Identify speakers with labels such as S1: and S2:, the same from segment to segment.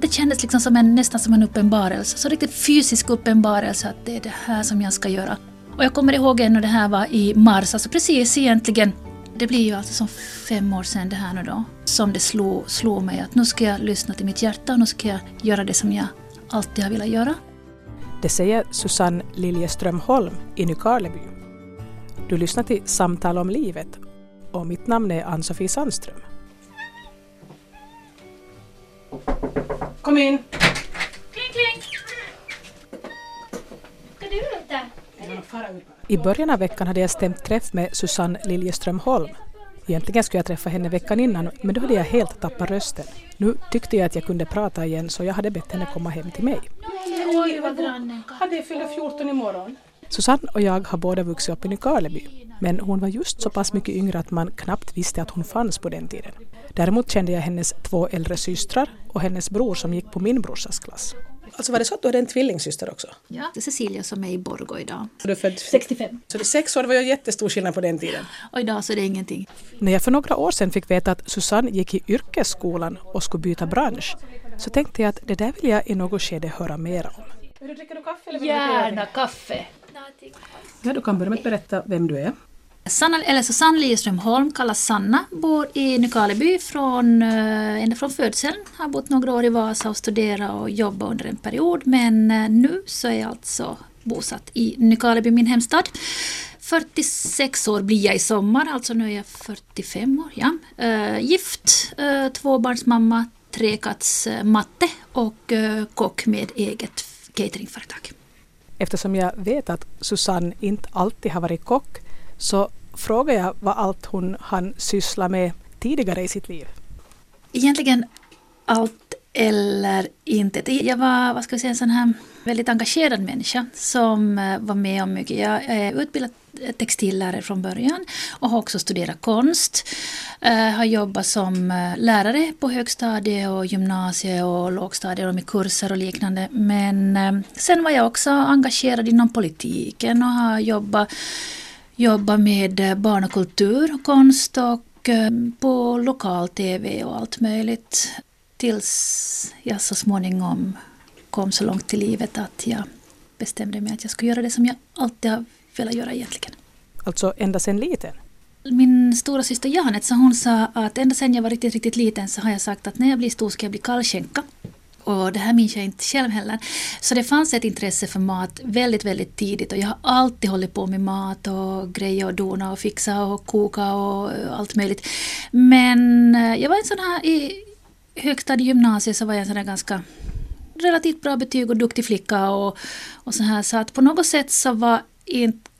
S1: det kändes liksom som en, nästan som en uppenbarelse, så riktigt fysisk uppenbarelse att det är det här som jag ska göra. Och jag kommer ihåg när det här var i mars, alltså precis egentligen det blir ju alltså som fem år sedan det här nu då, som det slog, slog mig att nu ska jag lyssna till mitt hjärta och nu ska jag göra det som jag alltid har velat göra.
S2: Det säger Susanne Liljeström Holm i Nykarleby. Du lyssnar till Samtal om livet och mitt namn är Ann-Sofie Sandström.
S3: Kom in!
S1: Kling, kling! Ska du ut?
S2: I början av veckan hade jag stämt träff med Susanne Liljeström Holm. Egentligen skulle jag träffa henne veckan innan, men då hade jag helt tappat rösten. Nu tyckte jag att jag kunde prata igen, så jag hade bett henne komma hem till mig.
S1: Oj, vad grannen
S3: Hade fyller 14 imorgon.
S2: Susanne och jag har båda vuxit upp i Nykarleby, men hon var just så pass mycket yngre att man knappt visste att hon fanns på den tiden. Däremot kände jag hennes två äldre systrar och hennes bror som gick på min brorsas klass.
S3: Alltså var det så att du hade en tvillingsyster också?
S1: Ja, det är Cecilia som är i Borgå idag.
S3: Du är född
S1: 65.
S3: Så det är sex år, det var ju jättestor skillnad på den tiden.
S1: Och idag så är det ingenting.
S2: När jag för några år sedan fick veta att Susanne gick i yrkesskolan och skulle byta bransch så tänkte jag att det där vill jag i något skede höra mer om.
S3: Vill du dricka kaffe eller vill
S1: Gärna kaffe.
S3: Ja, du kan börja med att berätta vem du är.
S1: Sanna, eller Susanne Liljeström Holm kallas Sanna, bor i Nykarleby från, eh, ända från födseln. Har bott några år i Vasa och studerat och jobbat under en period men eh, nu så är jag alltså bosatt i Nykarleby, min hemstad. 46 år blir jag i sommar, alltså nu är jag 45 år. Ja. Äh, gift, äh, tvåbarnsmamma, trekattsmatte och äh, kock med eget cateringföretag.
S2: Eftersom jag vet att Susanne inte alltid har varit kock så frågar jag vad allt hon hann syssla med tidigare i sitt liv.
S1: Egentligen allt eller inte. Jag var, vad ska vi säga, en sån här väldigt engagerad människa som eh, var med om mycket. Jag eh, är utbildad textillärare från början och har också studerat konst. Jag har jobbat som lärare på högstadie och gymnasie och lågstadie och med kurser och liknande. Men sen var jag också engagerad inom politiken och har jobbat jobba med barn och kultur och konst och på lokal-tv och allt möjligt. Tills jag så småningom kom så långt i livet att jag bestämde mig att jag skulle göra det som jag alltid har velat göra egentligen.
S2: Alltså ända sedan liten?
S1: Min stora syster Janet så hon sa att ända sedan jag var riktigt, riktigt liten så har jag sagt att när jag blir stor ska jag bli kallskänka. Och det här minns jag inte själv heller. Så det fanns ett intresse för mat väldigt, väldigt tidigt och jag har alltid hållit på med mat och grejer och dona och fixa och koka och allt möjligt. Men eh, jag var en sån här i högstadiegymnasiet så var jag en sån här ganska relativt bra betyg och duktig flicka och, och så här så att på något sätt så var inte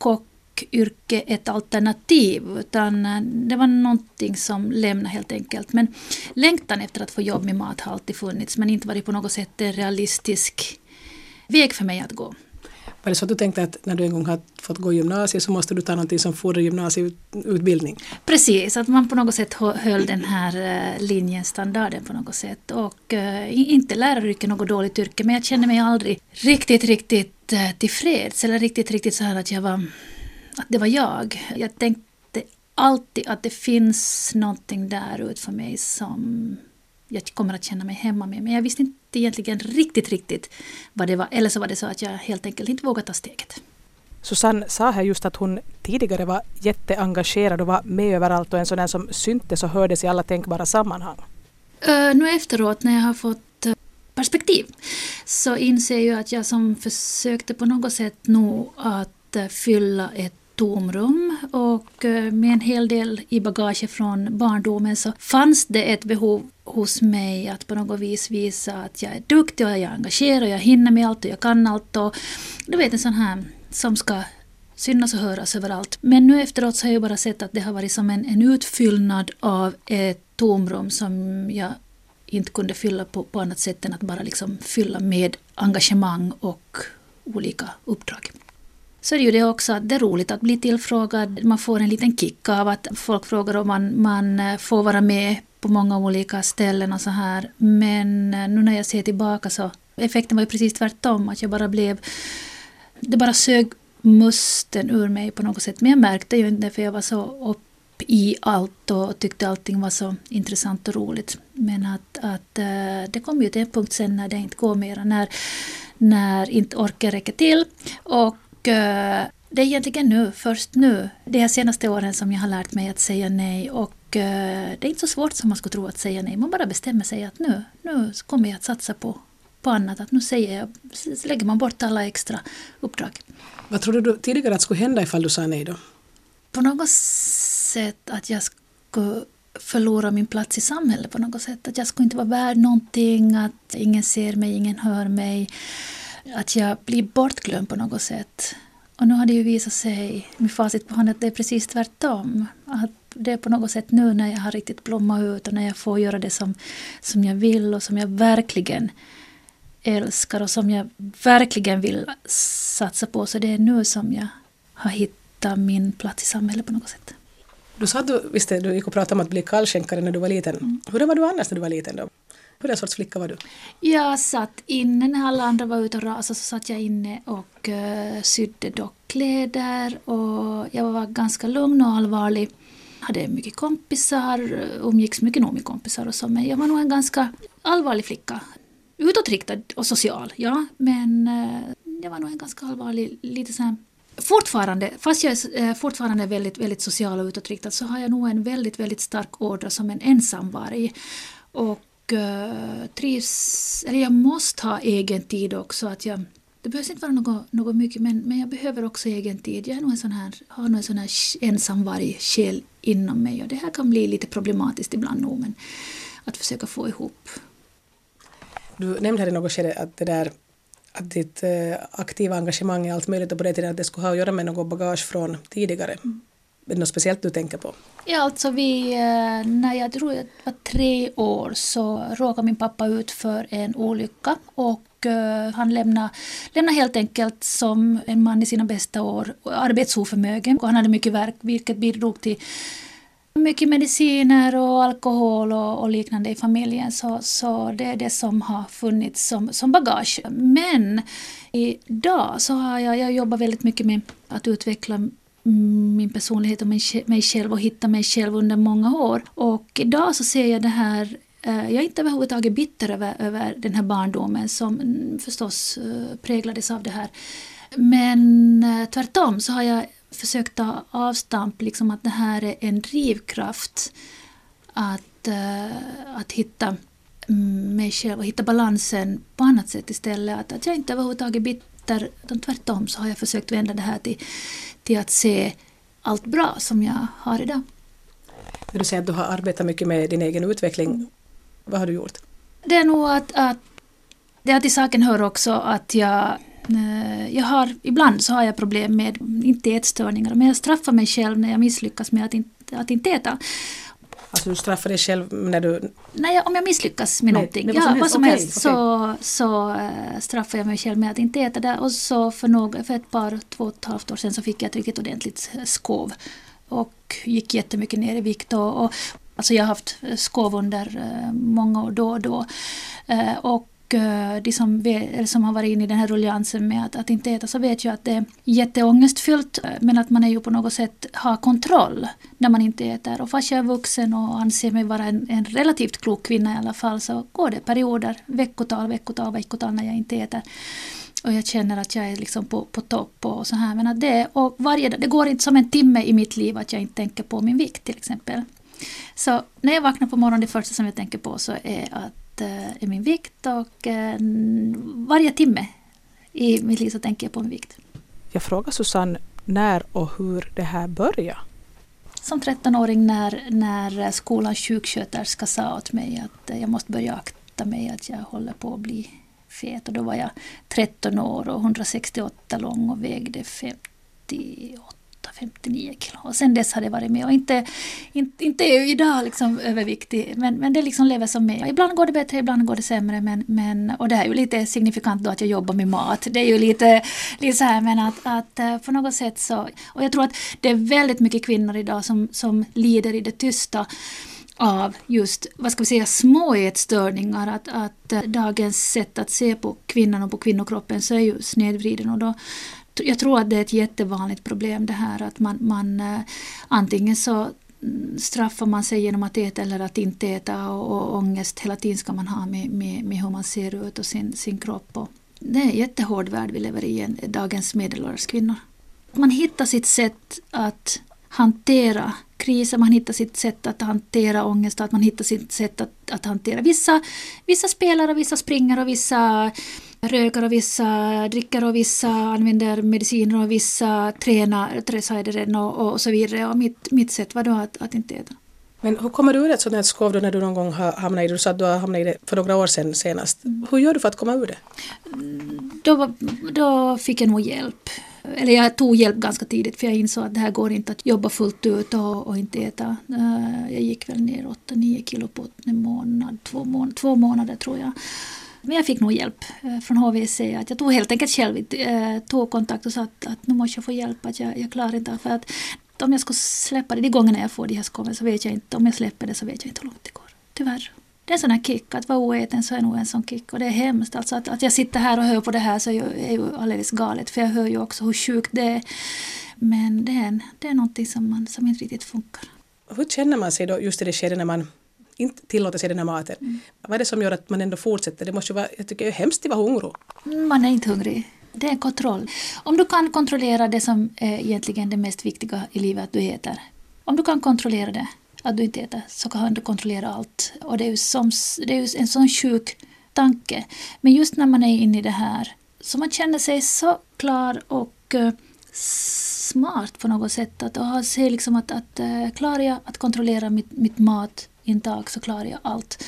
S1: kockyrke ett alternativ utan det var någonting som lämnade helt enkelt. Men längtan efter att få jobb med mat har alltid funnits men inte varit på något sätt en realistisk väg för mig att gå.
S3: Var det så att du tänkte att när du en gång har fått gå gymnasiet så måste du ta någonting som fordrar gymnasieutbildning?
S1: Precis, att man på något sätt höll den här linjen, standarden på något sätt. Och inte läraryrket något dåligt yrke men jag kände mig aldrig riktigt, riktigt tillfreds eller riktigt, riktigt så här att jag var, att det var jag. Jag tänkte alltid att det finns någonting där ut för mig som jag kommer att känna mig hemma med. Men jag visste inte egentligen riktigt, riktigt vad det var. Eller så var det så att jag helt enkelt inte vågade ta steget.
S2: Susanne sa här just att hon tidigare var jätteengagerad och var med överallt och en sån som syntes och hördes i alla tänkbara sammanhang.
S1: Uh, nu efteråt när jag har fått uh, perspektiv så inser jag att jag som försökte på något sätt nog att uh, fylla ett tomrum och eh, med en hel del i bagage från barndomen så fanns det ett behov hos mig att på något vis visa att jag är duktig och jag är engagerad och jag hinner med allt och jag kan allt. Och du vet en sån här som ska synas och höras överallt. Men nu efteråt så har jag bara sett att det har varit som en, en utfyllnad av ett tomrum som jag inte kunde fylla på, på annat sätt än att bara liksom fylla med engagemang och olika uppdrag. Så är det ju det också att det är roligt att bli tillfrågad. Man får en liten kick av att folk frågar om man, man eh, får vara med på många olika ställen och så här. Men eh, nu när jag ser tillbaka så effekten var ju precis tvärtom. Att jag bara blev... Det bara sög musten ur mig på något sätt. Men jag märkte ju inte för jag var så upp i allt och tyckte allting var så intressant och roligt. men att, att eh, det kom ju till en punkt sen när det inte går mera, när, när inte orken räcker till. Och uh, det är egentligen nu, först nu, de här senaste åren som jag har lärt mig att säga nej och uh, det är inte så svårt som man skulle tro att säga nej. Man bara bestämmer sig att nu, nu kommer jag att satsa på, på annat. Att nu säger jag, så lägger man bort alla extra uppdrag.
S3: Vad trodde du tidigare att skulle hända ifall du sa nej då?
S1: På något sätt att jag skulle förlora min plats i samhället på något sätt. Att jag skulle inte vara värd någonting, att ingen ser mig, ingen hör mig. Att jag blir bortglömd på något sätt. Och nu har det ju visat sig med facit på hand att det är precis tvärtom. Att det är på något sätt nu när jag har riktigt blommat ut och när jag får göra det som, som jag vill och som jag verkligen älskar och som jag verkligen vill satsa på. Så det är nu som jag har hittat min plats i samhället på något sätt.
S3: Du sa att du, visst, du gick och pratade om att bli kallskänkare när du var liten. Mm. Hur var du annars när du var liten då? Hur sorts flicka var du?
S1: Jag satt inne när alla andra var ute och rasade så satt jag inne och uh, sydde dockkläder och jag var ganska lugn och allvarlig. Hade mycket kompisar, umgicks mycket nog med kompisar och så men jag var nog en ganska allvarlig flicka. Utåtriktad och social, ja men uh, jag var nog en ganska allvarlig, lite så här Fortfarande, fast jag är eh, fortfarande väldigt, väldigt social och utåtriktad så har jag nog en väldigt, väldigt stark ådra som en ensamvarg. Och uh, trivs, eller jag måste ha egen tid också. Att jag, det behövs inte vara något, något mycket men, men jag behöver också egen tid. Jag är nog en sån här, har nog en sån här ensamvarg själ inom mig och det här kan bli lite problematiskt ibland nog men att försöka få ihop.
S3: Du nämnde här i något skede att det där att ditt eh, aktiva engagemang i allt möjligt och på det tiden att det skulle ha att göra med något bagage från tidigare. Mm. Är det något speciellt du tänker på?
S1: Ja, alltså vi, eh, när jag tror jag var tre år så råkade min pappa ut för en olycka och eh, han lämnade, lämnade helt enkelt som en man i sina bästa år arbetsoförmögen. Och han hade mycket verk vilket bidrog till mycket mediciner och alkohol och, och, liknande i familjen så, så det är det som har funnits som, som bagage. Men idag så har jag, jag jobbat väldigt mycket med att utveckla min personlighet och mig själv och hitta mig själv under många år. Och idag så ser jag det här eh, jag är inte överhuvudtaget bitter över, över den här barndomen som förstås eh, präglades av det här. Men eh, tvärtom så har jag försökt ta avstamp, liksom att det här är en drivkraft att, att hitta mm, mig själv och hitta balansen på annat sätt istället. Att, att jag inte överhuvudtaget är bitter, utan tvärtom så har jag försökt vända det här till, till att se allt bra som jag har idag.
S3: När du säger att du har arbetat mycket med din egen utveckling, vad har du gjort?
S1: Det är nog att, att det till saken hör också att jag Eh, jag har, ibland så har jag problem med, inte ätstörningar, men jag straffar mig själv när jag misslyckas med att inte, att inte äta.
S3: Alltså du straffar dig själv när du...
S1: Nej, om jag misslyckas med Nej, någonting, ja, som vad som helst, okay, så, så uh, straffar jag mig själv med att inte äta det. Och så för, några, för ett par, två och ett halvt år sedan så fick jag ett riktigt ordentligt skov. Och gick jättemycket ner i vikt. Och, och, alltså jag har haft skov under uh, många år då och då. Uh, och Eh, Eh, de som, vet, som har varit inne i den här ruljansen med att, att inte äta så vet ju att det är jätteångestfyllt eh, men att man är ju på något sätt har kontroll när man inte äter. Och fast jag är vuxen och anser mig vara en, en relativt klok kvinna i alla fall så går det perioder, veckotal, veckotal, veckotal när jag inte äter. Och jag känner att jag är liksom på, på topp och så här. Men att det, och varje, det går inte som en timme i mitt liv att jag inte tänker på min vikt till exempel. Så när jag vaknar på morgonen, det första som jag tänker på så är att är min vikt och eh, varje timme i mitt liv så tänker jag på min vikt.
S2: Jag frågar Susanne när och hur det här började.
S1: Som 13-åring när, när skolans sjuksköterska sa åt mig att jag måste börja akta mig att jag håller på att bli fet. Och då var jag 13 år och 168 lång och vägde 58 59 kilo. Och sen dess har det varit med. Och inte, inte, inte idag liksom överviktig, men, men det liksom lever som med. Ibland går det bättre, ibland går det sämre. Men, men, och det här är ju lite signifikant då att jag jobbar med mat. Det är ju lite, lite så här, men att, att eh, på något sätt så... Och jag tror att det är väldigt mycket kvinnor idag som, som lider i det tysta av just, vad ska vi säga, små ätstörningar. Att, att eh, dagens sätt att se på kvinnan och på kvinnokroppen så är ju snedvriden. Och då, jag tror att det är ett jättevanligt problem det här att man, man eh, antingen så straffar man sig genom att äta eller att inte äta och, och ångest hela tiden ska man ha med, med, med hur man ser ut och sin, sin kropp. Och det är en jättehård värld vi lever i, dagens medelålders kvinnor. Man hittar sitt sätt att hantera kriser, man hittar sitt sätt att hantera ångest, att man hittar sitt sätt att, att hantera vissa, vissa spelare, vissa springer och vissa röker och vissa dricker och vissa använder mediciner och vissa tränar, redan och, och så vidare. Och mitt, mitt sätt var då att, att inte äta.
S3: Men hur kommer du ur ett sådant här skov då när du någon gång har hamnat i det? Du sa att du har hamnat i det för några år sedan senast. Hur gör du för att komma ur det?
S1: Då, då fick jag nog hjälp. Eller jag tog hjälp ganska tidigt för jag insåg att det här går inte att jobba fullt ut och, och inte äta. Eh, jag gick väl ner 8-9 kilo på en månad, två, mån två månader tror jag. Men jag fick nog hjälp eh, från HVC. Att jag tog helt enkelt själv eh, tog kontakt och sa att, att nu måste jag få hjälp, att jag, jag klarar inte. För att om jag skulle släppa det, de gångerna jag får de här skoven så vet jag inte, om jag släpper det så vet jag inte hur långt det går. Tyvärr. Det är en sån här kick, att vara oäten så är nog en sån kick och det är hemskt. Alltså att, att jag sitter här och hör på det här så är ju, är ju alldeles galet för jag hör ju också hur sjukt det är. Men det är, det är någonting som, man, som inte riktigt funkar.
S3: Hur känner man sig då just i det skedet när man inte tillåter sig den här maten? Mm. Vad är det som gör att man ändå fortsätter? Det måste ju vara, jag tycker det är hemskt att vara hungrig.
S1: Man är inte hungrig. Det är kontroll. Om du kan kontrollera det som är egentligen det mest viktiga i livet, att du äter. Om du kan kontrollera det, att du inte äter, så kan du kontrollera allt. Och det är ju, som, det är en sån sjuk tanke. Men just när man är inne i det här, så man känner sig så klar och uh, smart på något sätt. Att ha sig liksom att, att uh, klarar jag att kontrollera mitt, mitt matintag så klarar jag allt.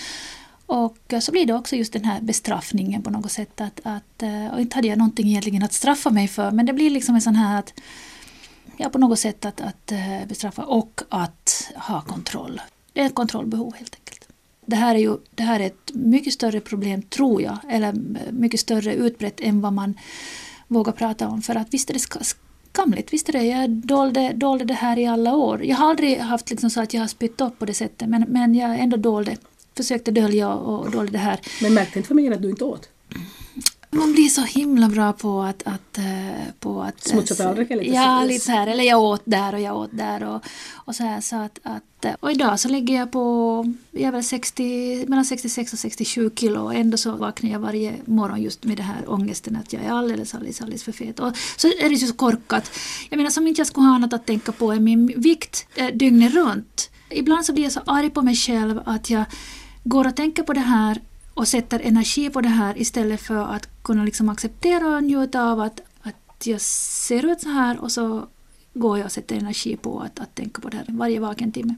S1: Och eh, så blir det också just den här bestraffningen på något sätt. Att, att, eh, och inte hade jag någonting egentligen att straffa mig för men det blir liksom en sån här att ja, på något sätt att, att eh, bestraffa och att ha kontroll. Det är ett kontrollbehov helt enkelt. Det här är ju det här är ett mycket större problem, tror jag, eller mycket större utbrett än vad man vågar prata om. För att visst är det skamligt, visst är det. Jag dolde, dolde det här i alla år. Jag har aldrig haft liksom så att jag har spytt upp på det sättet men, men jag ändå dolde försökte dölja och och dolde det här.
S3: Men märkte inte familjen att du inte åt?
S1: Man blir så himla bra på att... att, eh, på att
S3: eh, Smutsa tallriken lite?
S1: Ja, så. lite så här. Eller jag åt där och jag åt där. Och, och så här, så att, att, eh, och idag så ligger jag på jag väl 60, mellan 66 och 67 kilo och ändå så vaknar jag varje morgon just med den här ångesten att jag är alldeles, alldeles, alldeles för fet. Och så är det ju så korkat. Jag menar som inte jag skulle ha något att tänka på är min vikt dygnet runt. Ibland så blir jag så arg på mig själv att jag går och tänker på det här och sätter energi på det här istället för att kunna liksom acceptera och njuta av att, att jag ser ut så här och så går jag och sätter energi på att, att tänka på det här varje vaken timme.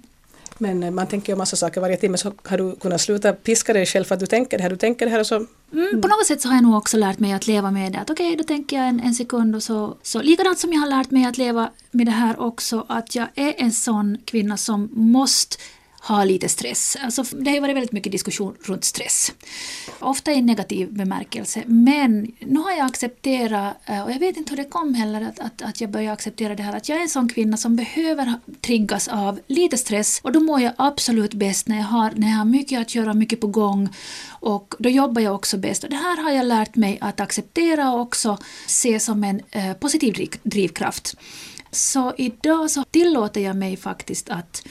S3: Men eh, man tänker ju massa saker varje timme så har du kunnat sluta piska dig själv för att du tänker det här, du tänker det här och så...
S1: Mm, på något sätt så har jag nog också lärt mig att leva med det. Att okej, okay, då tänker jag en, en sekund och så, så... Likadant som jag har lärt mig att leva med det här också, att jag är en sån kvinna som måste ha lite stress. Alltså, det har ju varit väldigt mycket diskussion runt stress. Ofta i negativ bemärkelse. Men nu har jag accepterat, eh, och jag vet inte hur det kom heller, att, att, att jag började acceptera det här att jag är en sån kvinna som behöver triggas av lite stress och då mår jag absolut bäst när jag har, när jag har mycket att göra, mycket på gång och då jobbar jag också bäst. Och det här har jag lärt mig att acceptera och också se som en eh, positiv drivkraft. Så idag så tillåter jag mig faktiskt att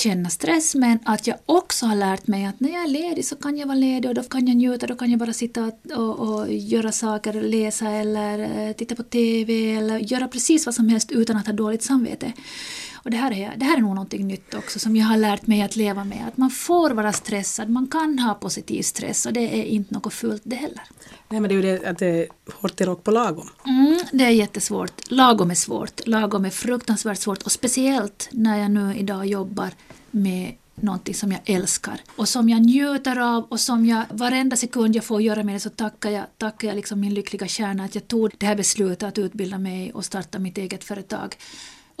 S1: känna stress men att jag också har lärt mig att när jag är ledig så kan jag vara ledig och då kan jag njuta, då kan jag bara sitta och, och göra saker, läsa eller eh, titta på TV eller göra precis vad som helst utan att ha dåligt samvete. Och det här, är, det här är nog någonting nytt också som jag har lärt mig att leva med. Att man får vara stressad, man kan ha positiv stress och det är inte något fult det heller.
S3: Nej men det är ju det att det är hårt i rock på lagom.
S1: Mm, det är jättesvårt. Lagom är svårt. Lagom är fruktansvärt svårt och speciellt när jag nu idag jobbar med någonting som jag älskar och som jag njuter av och som jag varenda sekund jag får göra med det så tackar jag, tackar jag liksom min lyckliga kärna att jag tog det här beslutet att utbilda mig och starta mitt eget företag.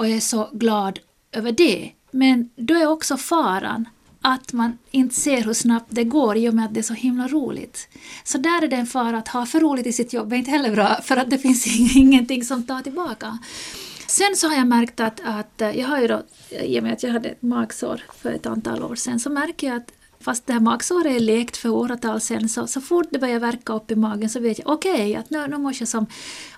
S1: Och är så glad över det. Men då är också faran att man inte ser hur snabbt det går i och med att det är så himla roligt. Så där är det en fara att ha för roligt i sitt jobb är inte heller bra för att det finns ingenting som tar tillbaka. Sen så har jag märkt att, att eh, jag har ju då, i och med att jag hade ett magsår för ett antal år sedan, så märker jag att Fast det här magsåret är lekt för åratal sedan så, så fort det börjar verka upp i magen så vet jag okej, okay, att nu, nu måste jag som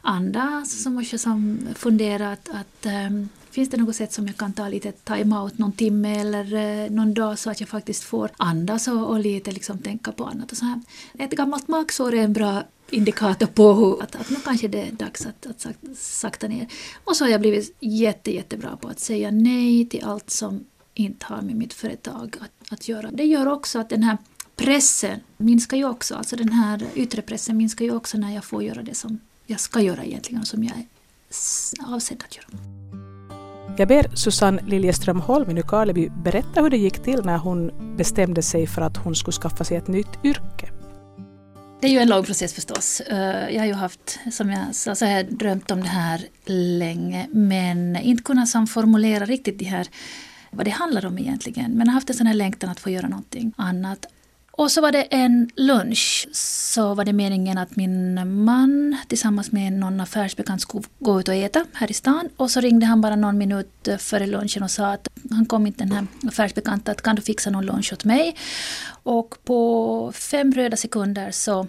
S1: andas, så måste jag som fundera att, att um, Finns det något sätt som jag kan ta lite time-out någon timme eller eh, någon dag så att jag faktiskt får andas och, och lite liksom tänka på annat och så här. Ett gammalt magsår är en bra indikator på hur, att, att nu kanske det är dags att, att sakta ner. Och så har jag blivit jätte, jättebra på att säga nej till allt som inte har med mitt företag att, att göra. Det gör också att den här pressen minskar ju också, alltså den här yttre pressen minskar ju också när jag får göra det som jag ska göra egentligen och som jag är avsedd att göra.
S2: Jag ber Susanne Liljeström Holm i Nykarleby berätta hur det gick till när hon bestämde sig för att hon skulle skaffa sig ett nytt yrke.
S1: Det är ju en lång process förstås. Eh, jag har ju haft, som jag sa, så har jag drömt om det här länge men inte kunnat som formulera riktigt det här vad det handlar om egentligen. Men jag har haft en sån här längtan att få göra någonting annat. Och så var det en lunch. Så var det meningen att min man tillsammans med någon affärsbekant skulle gå ut och äta här i stan. Och så ringde han bara någon minut före lunchen och sa att han kom inte den här affärsbekanta att kan du fixa någon lunch åt mig? Och på fem röda sekunder så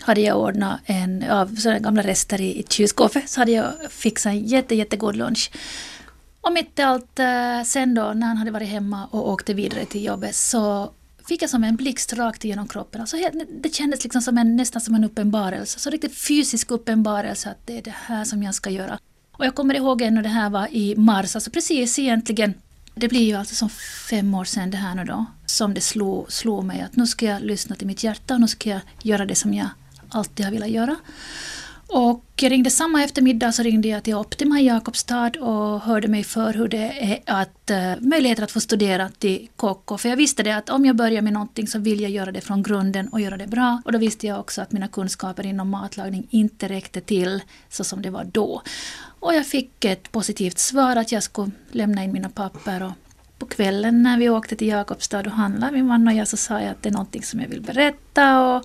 S1: hade jag ordnat en, av sådana gamla rester i, i kylskåpet, så hade jag fixat en jätte, jättegod lunch. Och mitt i allt eh, sen då när han hade varit hemma och åkte vidare till jobbet så fick jag som en blixt rakt igenom kroppen. Alltså, det kändes liksom som en, nästan som en uppenbarelse, så riktigt fysisk uppenbarelse att det är det här som jag ska göra. Och jag kommer ihåg ännu det här var i mars, alltså precis egentligen det blir ju alltså som fem år sedan det här nu då, som det slog, slog mig att nu ska jag lyssna till mitt hjärta och nu ska jag göra det som jag alltid har velat göra. Och jag ringde samma eftermiddag så ringde jag till Optima i Jakobstad och hörde mig för hur det är att uh, möjligheter att få studera till KK. För jag visste det att om jag börjar med någonting så vill jag göra det från grunden och göra det bra. Och då visste jag också att mina kunskaper inom matlagning inte räckte till så som det var då. Och jag fick ett positivt svar att jag skulle lämna in mina papper och på kvällen när vi åkte till Jakobstad och handlade, min man och jag, så sa jag att det är någonting som jag vill berätta. Och,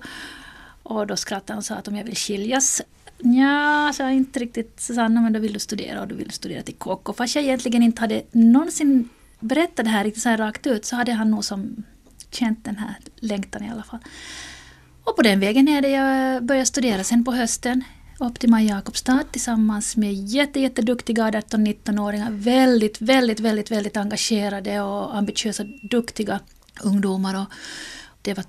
S1: och då skrattade han och sa att om jag vill skiljas Ja, så alltså, jag inte riktigt Susanna, men då vill du studera och du vill studera till kock. Och fast jag egentligen inte hade någonsin berättat det här riktigt så här rakt ut så hade han nog som känt den här längtan i alla fall. Och på den vägen är det jag började studera sen på hösten. Optima Jakobstad tillsammans med jätte, jätteduktiga 18-19-åringar. Väldigt, väldigt, väldigt, väldigt engagerade och ambitiösa, duktiga ungdomar. Och det var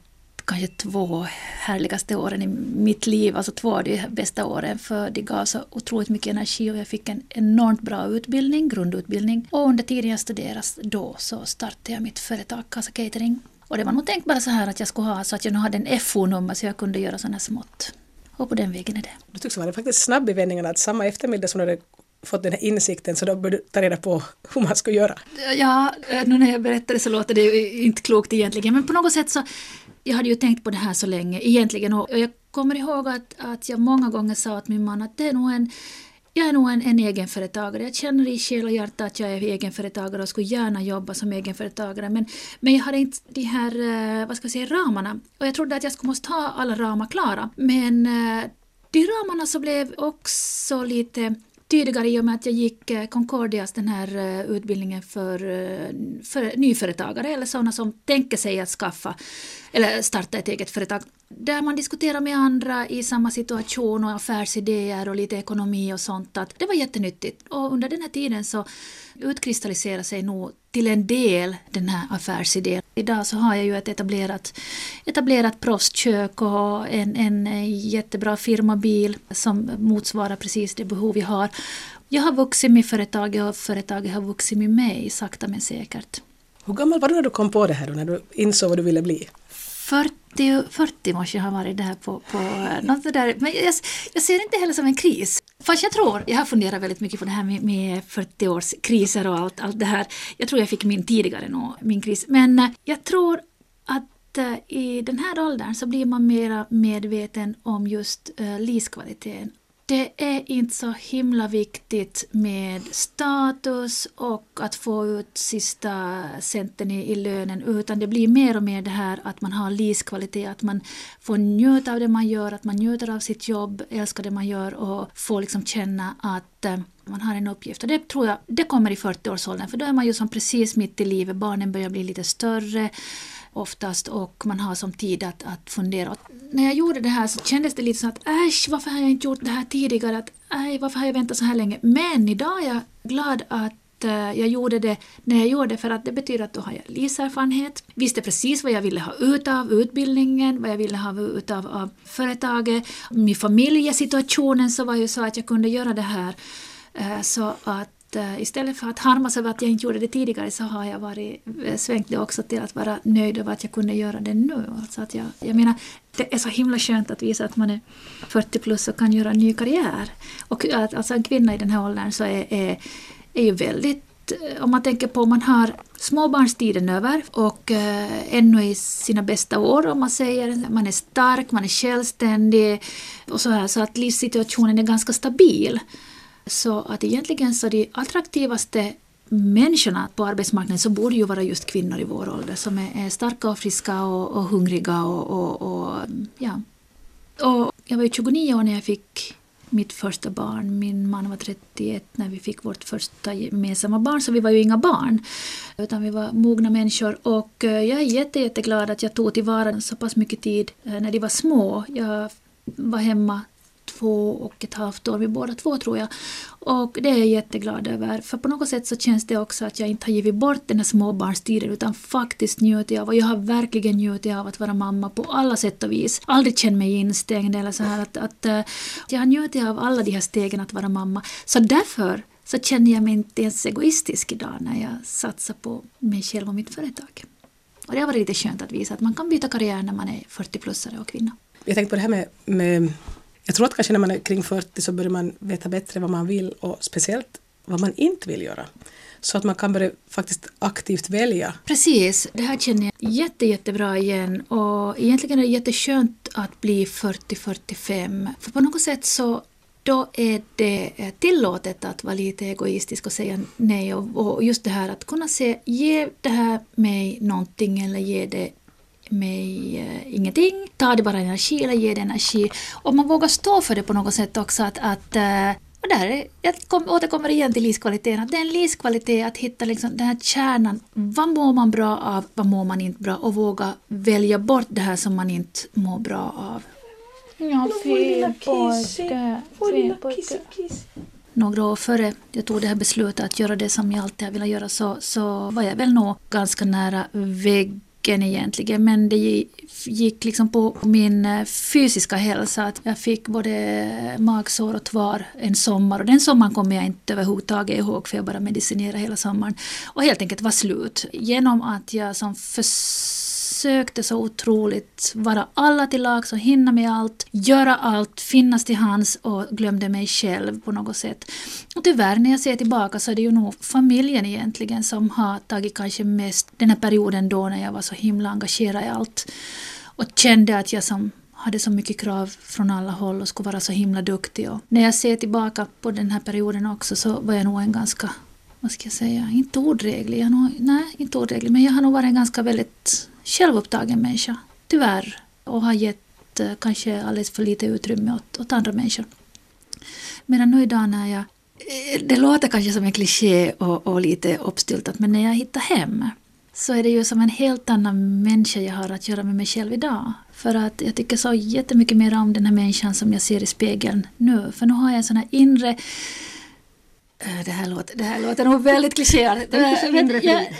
S1: kanske två härligaste åren i mitt liv, alltså två av de bästa åren för de gav så otroligt mycket energi och jag fick en enormt bra utbildning, grundutbildning. Och under tiden jag studerade då så startade jag mitt företag Casa Catering. Och det var nog tänkt bara så här att jag skulle ha så att jag nu hade en FO-nummer så jag kunde göra sådana smått. Och på den vägen är det.
S3: Du tycks vara faktiskt snabb i vändningarna att samma eftermiddag som du hade fått den här insikten så då började du ta reda på hur man ska göra.
S1: Ja, nu när jag berättar det så låter det ju inte klokt egentligen men på något sätt så jag hade ju tänkt på det här så länge egentligen och jag kommer ihåg att, att jag många gånger sa till min man att det är nog en jag är nog en, en egenföretagare. Jag känner i själ och hjärta att jag är egenföretagare och skulle gärna jobba som egenföretagare. Men, men jag hade inte de här eh, vad ska jag säga, ramarna. Och jag trodde att jag skulle måste ha alla ramar klara. Men eh, de ramarna så blev också lite tydligare i och med att jag gick eh, Concordias, den här utbildningen för, för nyföretagare eller sådana som tänker sig att skaffa eller starta ett eget företag. Där man diskuterar med andra i samma situation och affärsidéer och lite ekonomi och sånt. Att det var jättenyttigt. Och under den här tiden så utkristalliserar sig nog till en del den här affärsidén. Idag så har jag ju ett etablerat, etablerat prostkök och en, en jättebra firmabil som motsvarar precis det behov jag har. Jag har vuxit med företaget och företaget har vuxit med mig sakta men säkert.
S3: Hur gammal var du när du kom på det här när du insåg vad du ville bli?
S1: 40, 40 måste jag ha varit där på, på eh, något där. Men jag, jag ser det inte heller som en kris. Fast jag tror, jag har funderat väldigt mycket på det här med, med 40-årskriser och allt, allt det här. Jag tror jag fick min tidigare nå, min kris. Men eh, jag tror att eh, i den här åldern så blir man mera medveten om just livskvaliteten det är inte så himla viktigt med status och att få ut sista centen i, i lönen utan det blir mer och mer det här att man har livskvalitet, att man får njuta av det man gör, att man njuter av sitt jobb, älskar det man gör och får liksom känna att eh, man har en uppgift. Och det tror jag det kommer i 40-årsåldern för då är man ju som precis mitt i livet, barnen börjar bli lite större oftast och man har som tid att, att fundera. Och när jag gjorde det här så kändes det lite så att äsch, varför har jag inte gjort det här tidigare? Att, aj, varför har jag väntat så här länge? Men idag är jag glad att eh, jag gjorde det när jag gjorde det för att det betyder att då har jag livserfarenhet, visste precis vad jag ville ha ut av utbildningen, vad jag ville ha ut av, av företaget. Min familjesituationen så var ju så att jag kunde göra det här eh, så att Eh, istället för att harmas över att jag inte gjorde det tidigare så har jag varit, eh, svängt det också till att vara nöjd över att jag kunde göra det nu. Alltså att jag, jag menar, det är så himla skönt att visa att man är 40 plus och kan göra en ny karriär. Och att alltså en kvinna i den här åldern så är, är, är ju väldigt eh, om man tänker på om man har småbarnstiden över och eh, ännu i sina bästa år om man säger. Man är stark, man är självständig och så här så att livssituationen är ganska stabil. Så att egentligen så de attraktivaste människorna på arbetsmarknaden så borde ju vara just kvinnor i vår ålder som är, är starka och friska och, och hungriga och, och, och, ja. Och jag var ju 29 år när jag fick mitt första barn. Min man var 31 när vi fick vårt första gemensamma barn, så vi var ju inga barn. Utan vi var mogna människor och eh, jag är jätte, jätteglad att jag tog tillvara så pass mycket tid eh, när de var små. Jag var hemma två och ett halvt år, vi båda två tror jag. Och det är jag jätteglad över, för på något sätt så känns det också att jag inte har givit bort den här småbarnstiden utan faktiskt njutit av, och jag har verkligen njutit av att vara mamma på alla sätt och vis. Aldrig känt mig instängd eller så här att, att, att jag har njutit av alla de här stegen att vara mamma. Så därför så känner jag mig inte ens egoistisk idag när jag satsar på mig själv och mitt företag. Och det har varit lite skönt att visa att man kan byta karriär när man är 40-plussare och kvinna.
S3: Jag tänkte på det här med, med jag tror att kanske när man är kring 40 så börjar man veta bättre vad man vill och speciellt vad man inte vill göra. Så att man kan börja faktiskt aktivt välja.
S1: Precis, det här känner jag jätte, jättebra igen och egentligen är det jätteskönt att bli 40-45 för på något sätt så då är det tillåtet att vara lite egoistisk och säga nej och, och just det här att kunna se, ge det här mig någonting eller ge det mig eh, ingenting. Ta det bara energi eller ge det energi. Och man vågar stå för det på något sätt också. att, att eh, och där, jag kom, återkommer igen till livskvaliteten. Att det är en livskvalitet att hitta liksom den här kärnan. Vad mår man bra av? Vad mår man inte bra? Och våga välja bort det här som man inte mår bra av.
S4: Ja, fin pojke. Fin pojke.
S1: Några år före jag tog det här beslutet att göra det som jag alltid har velat göra så, så var jag väl nog ganska nära vägg mycken egentligen men det gick liksom på min eh, fysiska hälsa. Att jag fick både magsår och tvar en sommar och den sommaren kommer jag inte överhuvudtaget ihåg för jag bara medicinerade hela sommaren och helt enkelt var slut. Genom att jag som försökte så otroligt vara alla till lags och hinna med allt, göra allt, finnas till hands och glömde mig själv på något sätt. Och tyvärr när jag ser tillbaka så är det ju nog familjen egentligen som har tagit kanske mest den här perioden då när jag var så himla engagerad i allt och kände att jag som hade så mycket krav från alla håll och skulle vara så himla duktig. Och när jag ser tillbaka på den här perioden också så var jag nog en ganska, vad ska jag säga, inte ordreglig, jag nog, nej inte ordreglig, men jag har nog varit en ganska väldigt självupptagen människa, tyvärr, och har gett eh, kanske alldeles för lite utrymme åt, åt andra människor. Medan nu idag när jag eh, det låter kanske som en kliché och, och lite uppstyltat, men när jag hittar hem så är det ju som en helt annan människa jag har att göra med mig själv idag. För att jag tycker så jättemycket mer om den här människan som jag ser i spegeln nu. För nu har jag en sån här inre det här, låter, det här låter nog väldigt klichéartat.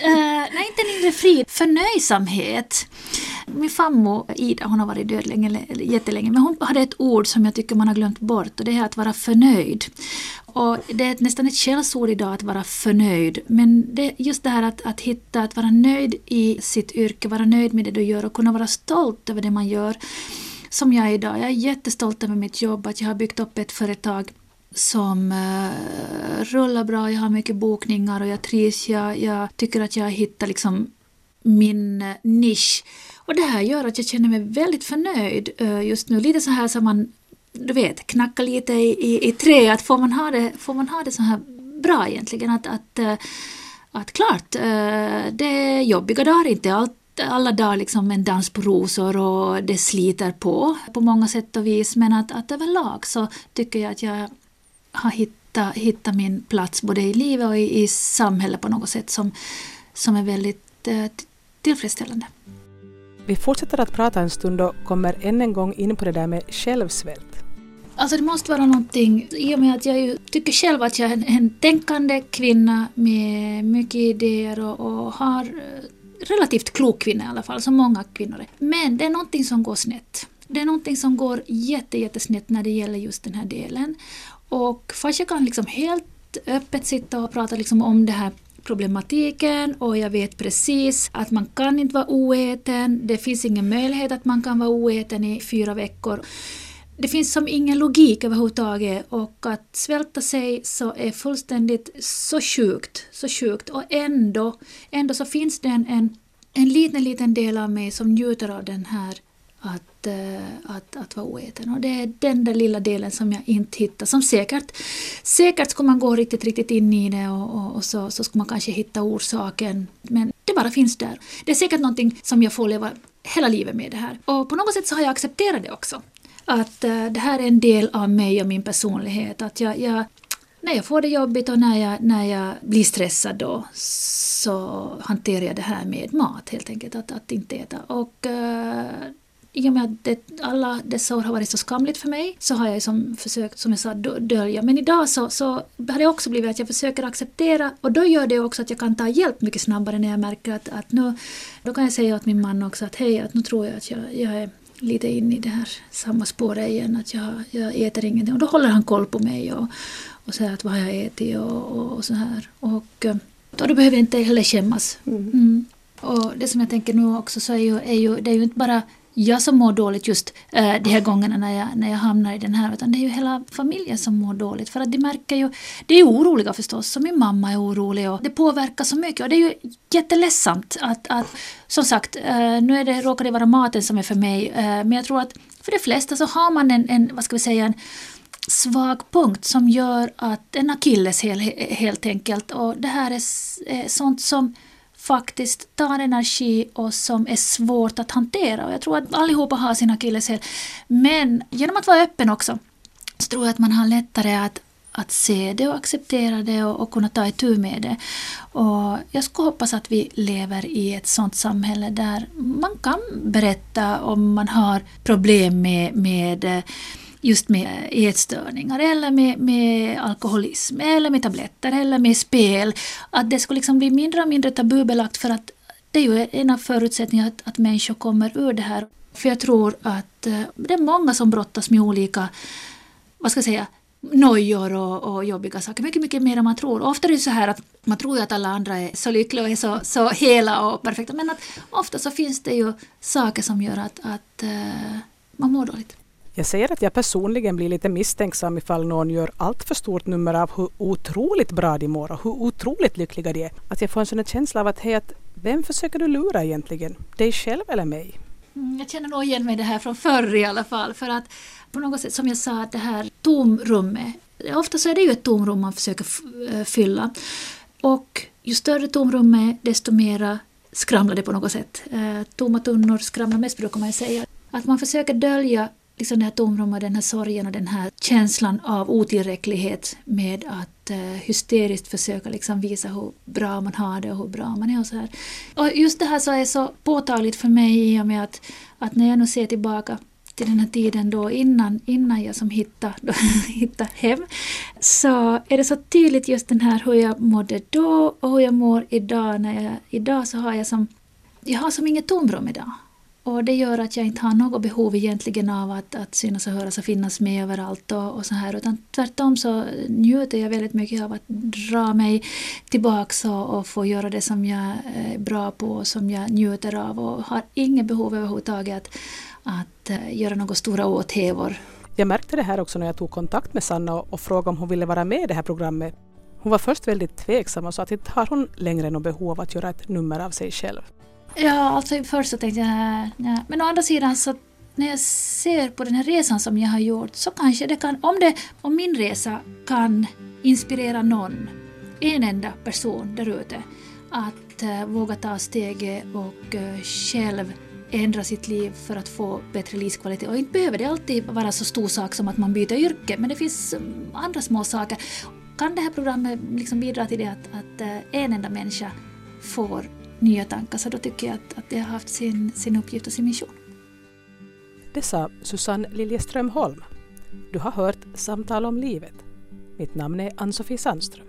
S4: Eh, nej,
S1: inte en inre frid. Förnöjsamhet. Min fammo Ida, hon har varit död länge, jättelänge, men hon hade ett ord som jag tycker man har glömt bort och det är att vara förnöjd. Och det är nästan ett källsord idag att vara förnöjd. Men det, just det här att, att hitta, att vara nöjd i sitt yrke, vara nöjd med det du gör och kunna vara stolt över det man gör. Som jag är idag. Jag är jättestolt över mitt jobb, att jag har byggt upp ett företag som uh, rullar bra, jag har mycket bokningar och jag trivs. Jag, jag tycker att jag har hittat liksom min eh, nisch. Och det här gör att jag känner mig väldigt förnöjd uh, just nu. Lite så här som man, du vet, knackar lite i, i, i trä. Att får man ha det, får man ha det så här bra egentligen? Att, att, att klart, det är jobbiga dagar, inte allt alla dagar liksom en dans på rosor och det sliter på på många sätt och vis men att, att överlag så tycker jag att jag har hittat hitta, hitta min plats både i livet och i, i samhället på något sätt som, som är väldigt eh, tillfredsställande.
S2: Vi fortsätter att prata en stund och kommer än en gång in på det där med självsvält.
S1: Alltså det måste vara någonting, i och med att jag tycker själv att jag är en, en tänkande kvinna med mycket idéer och, och har eh, relativt klok kvinna i alla fall, som många kvinnor är. Men det är någonting som går snett. Det är någonting som går jätte, jättesnett när det gäller just den här delen. Och fast kan liksom helt öppet sitta och prata liksom om det här problematiken och jag vet precis att man kan inte vara oäten. Det finns ingen möjlighet att man kan vara oäten i fyra veckor. Det finns som ingen logik överhuvudtaget och att svälta sig så är fullständigt så sjukt, så sjukt och ändå, ändå så finns det en, en, en liten, liten del av mig som njuter av den här att, eh, att, att vara oäten. Och det är den där lilla delen som jag inte hittar. Som säkert, säkert skulle man gå riktigt, riktigt in i det och, och, och så, så skulle man kanske hitta orsaken. Men det bara finns där. Det är säkert någonting som jag får leva hela livet med det här. Och på något sätt så har jag accepterat det också. Att eh, det här är en del av mig och min personlighet. Att jag, jag när jag får det jobbigt och när jag, när jag blir stressad då så hanterar jag det här med mat helt enkelt, att, att inte äta. Och uh, i och med att det, alla dessa år har varit så skamligt för mig så har jag som försökt, som jag sa, dölja. Men idag så, så har det också blivit att jag försöker acceptera och då gör det också att jag kan ta hjälp mycket snabbare när jag märker att, att nu, då kan jag säga åt min man också att hej, att nu tror jag att jag, jag är lite inne i det här samma spåret igen, att jag, jag äter ingenting. Och då håller han koll på mig och, och säger att vad har jag ätit och, och, och så här. Och, och då behöver jag inte heller skämmas. Mm. Mm. Och det som jag tänker nu också så är ju, är ju, det är ju inte bara jag som mår dåligt just äh, de här gångerna när jag, när jag hamnar i den här, utan det är ju hela familjen som mår dåligt. För att de märker ju, de är oroliga förstås, så min mamma är orolig och det påverkar så mycket. Och det är ju jätteledsamt att, att som sagt, äh, nu är det, råkar det vara maten som är för mig, äh, men jag tror att för de flesta så har man en, en vad ska vi säga, en svag punkt som gör att en akilles helt enkelt. Och det här är sånt som faktiskt tar energi och som är svårt att hantera. Och jag tror att allihopa har sin akilleshäl. Men genom att vara öppen också så tror jag att man har lättare att, att se det och acceptera det och, och kunna ta itu med det. Och jag skulle hoppas att vi lever i ett sånt samhälle där man kan berätta om man har problem med, med eh, just med ätstörningar eller med, med alkoholism eller med tabletter eller med spel. Att det skulle liksom bli mindre och mindre tabubelagt för att det är ju en av förutsättningarna att, att människor kommer ur det här. För jag tror att eh, det är många som brottas med olika, vad ska jag säga, nojor och, och jobbiga saker. Mycket, mycket mer än man tror. Ofta är det så här att man tror ju att alla andra är så lyckliga och är så, så hela och perfekta. Men att ofta så finns det ju saker som gör att, att eh, man mår dåligt.
S2: Jag säger att jag personligen blir lite misstänksam ifall någon gör allt för stort nummer av hur otroligt bra de mår och hur otroligt lyckliga de är. Att jag får en sån känsla av att hej, att vem försöker du lura egentligen? Dig själv eller mig?
S1: Mm, jag känner nog igen mig det här från förr i alla fall. För att på något sätt, som jag sa, att det här tomrummet. Ofta så är det ju ett tomrum man försöker eh, fylla. Och ju större tomrummet, desto mera skramlar det på något sätt. Eh, tomma tunnor skramlar mest brukar man säga. Att man försöker dölja liksom det här tomrummet, den här sorgen och den här känslan av otillräcklighet med att uh, hysteriskt försöka liksom visa hur bra man har det och hur bra man är och så här. Och just det här så är så påtagligt för mig i och med att, att när jag nu ser tillbaka till den här tiden då innan, innan jag som hittade, då, hittade hem så är det så tydligt just den här hur jag mådde då och hur jag mår idag. När jag, idag så har jag som jag har som inget tomrum idag. Och det gör att jag inte har något behov egentligen av att, att synas och höras och finnas med överallt och, och så här. Utan tvärtom så njuter jag väldigt mycket av att dra mig tillbaks och, och få göra det som jag eh, är bra på och som jag njuter av och har inget behov överhuvudtaget att, att eh, göra några stora åthävor.
S2: Jag märkte det här också när jag tog kontakt med Sanna och, och frågade om hon ville vara med i det här programmet. Hon var först väldigt tveksam och sa att inte har hon längre något behov av att göra ett nummer av sig själv.
S1: Ja, alltså först så tänkte jag nej. Men å andra sidan så när jag ser på den här resan som jag har gjort så kanske det kan, om, det, om min resa kan inspirera någon, en enda person där ute, att uh, våga ta steget och uh, själv ändra sitt liv för att få bättre livskvalitet. Och inte behöver det alltid vara så stor sak som att man byter yrke, men det finns um, andra små saker. kan det här programmet liksom bidra till det att, att uh, en enda människa får nya tankar så då tycker jag att, att det har haft sin, sin uppgift och sin mission.
S2: Det sa Susanne Liljeström Holm. Du har hört Samtal om livet. Mitt namn är Ann-Sofie Sandström.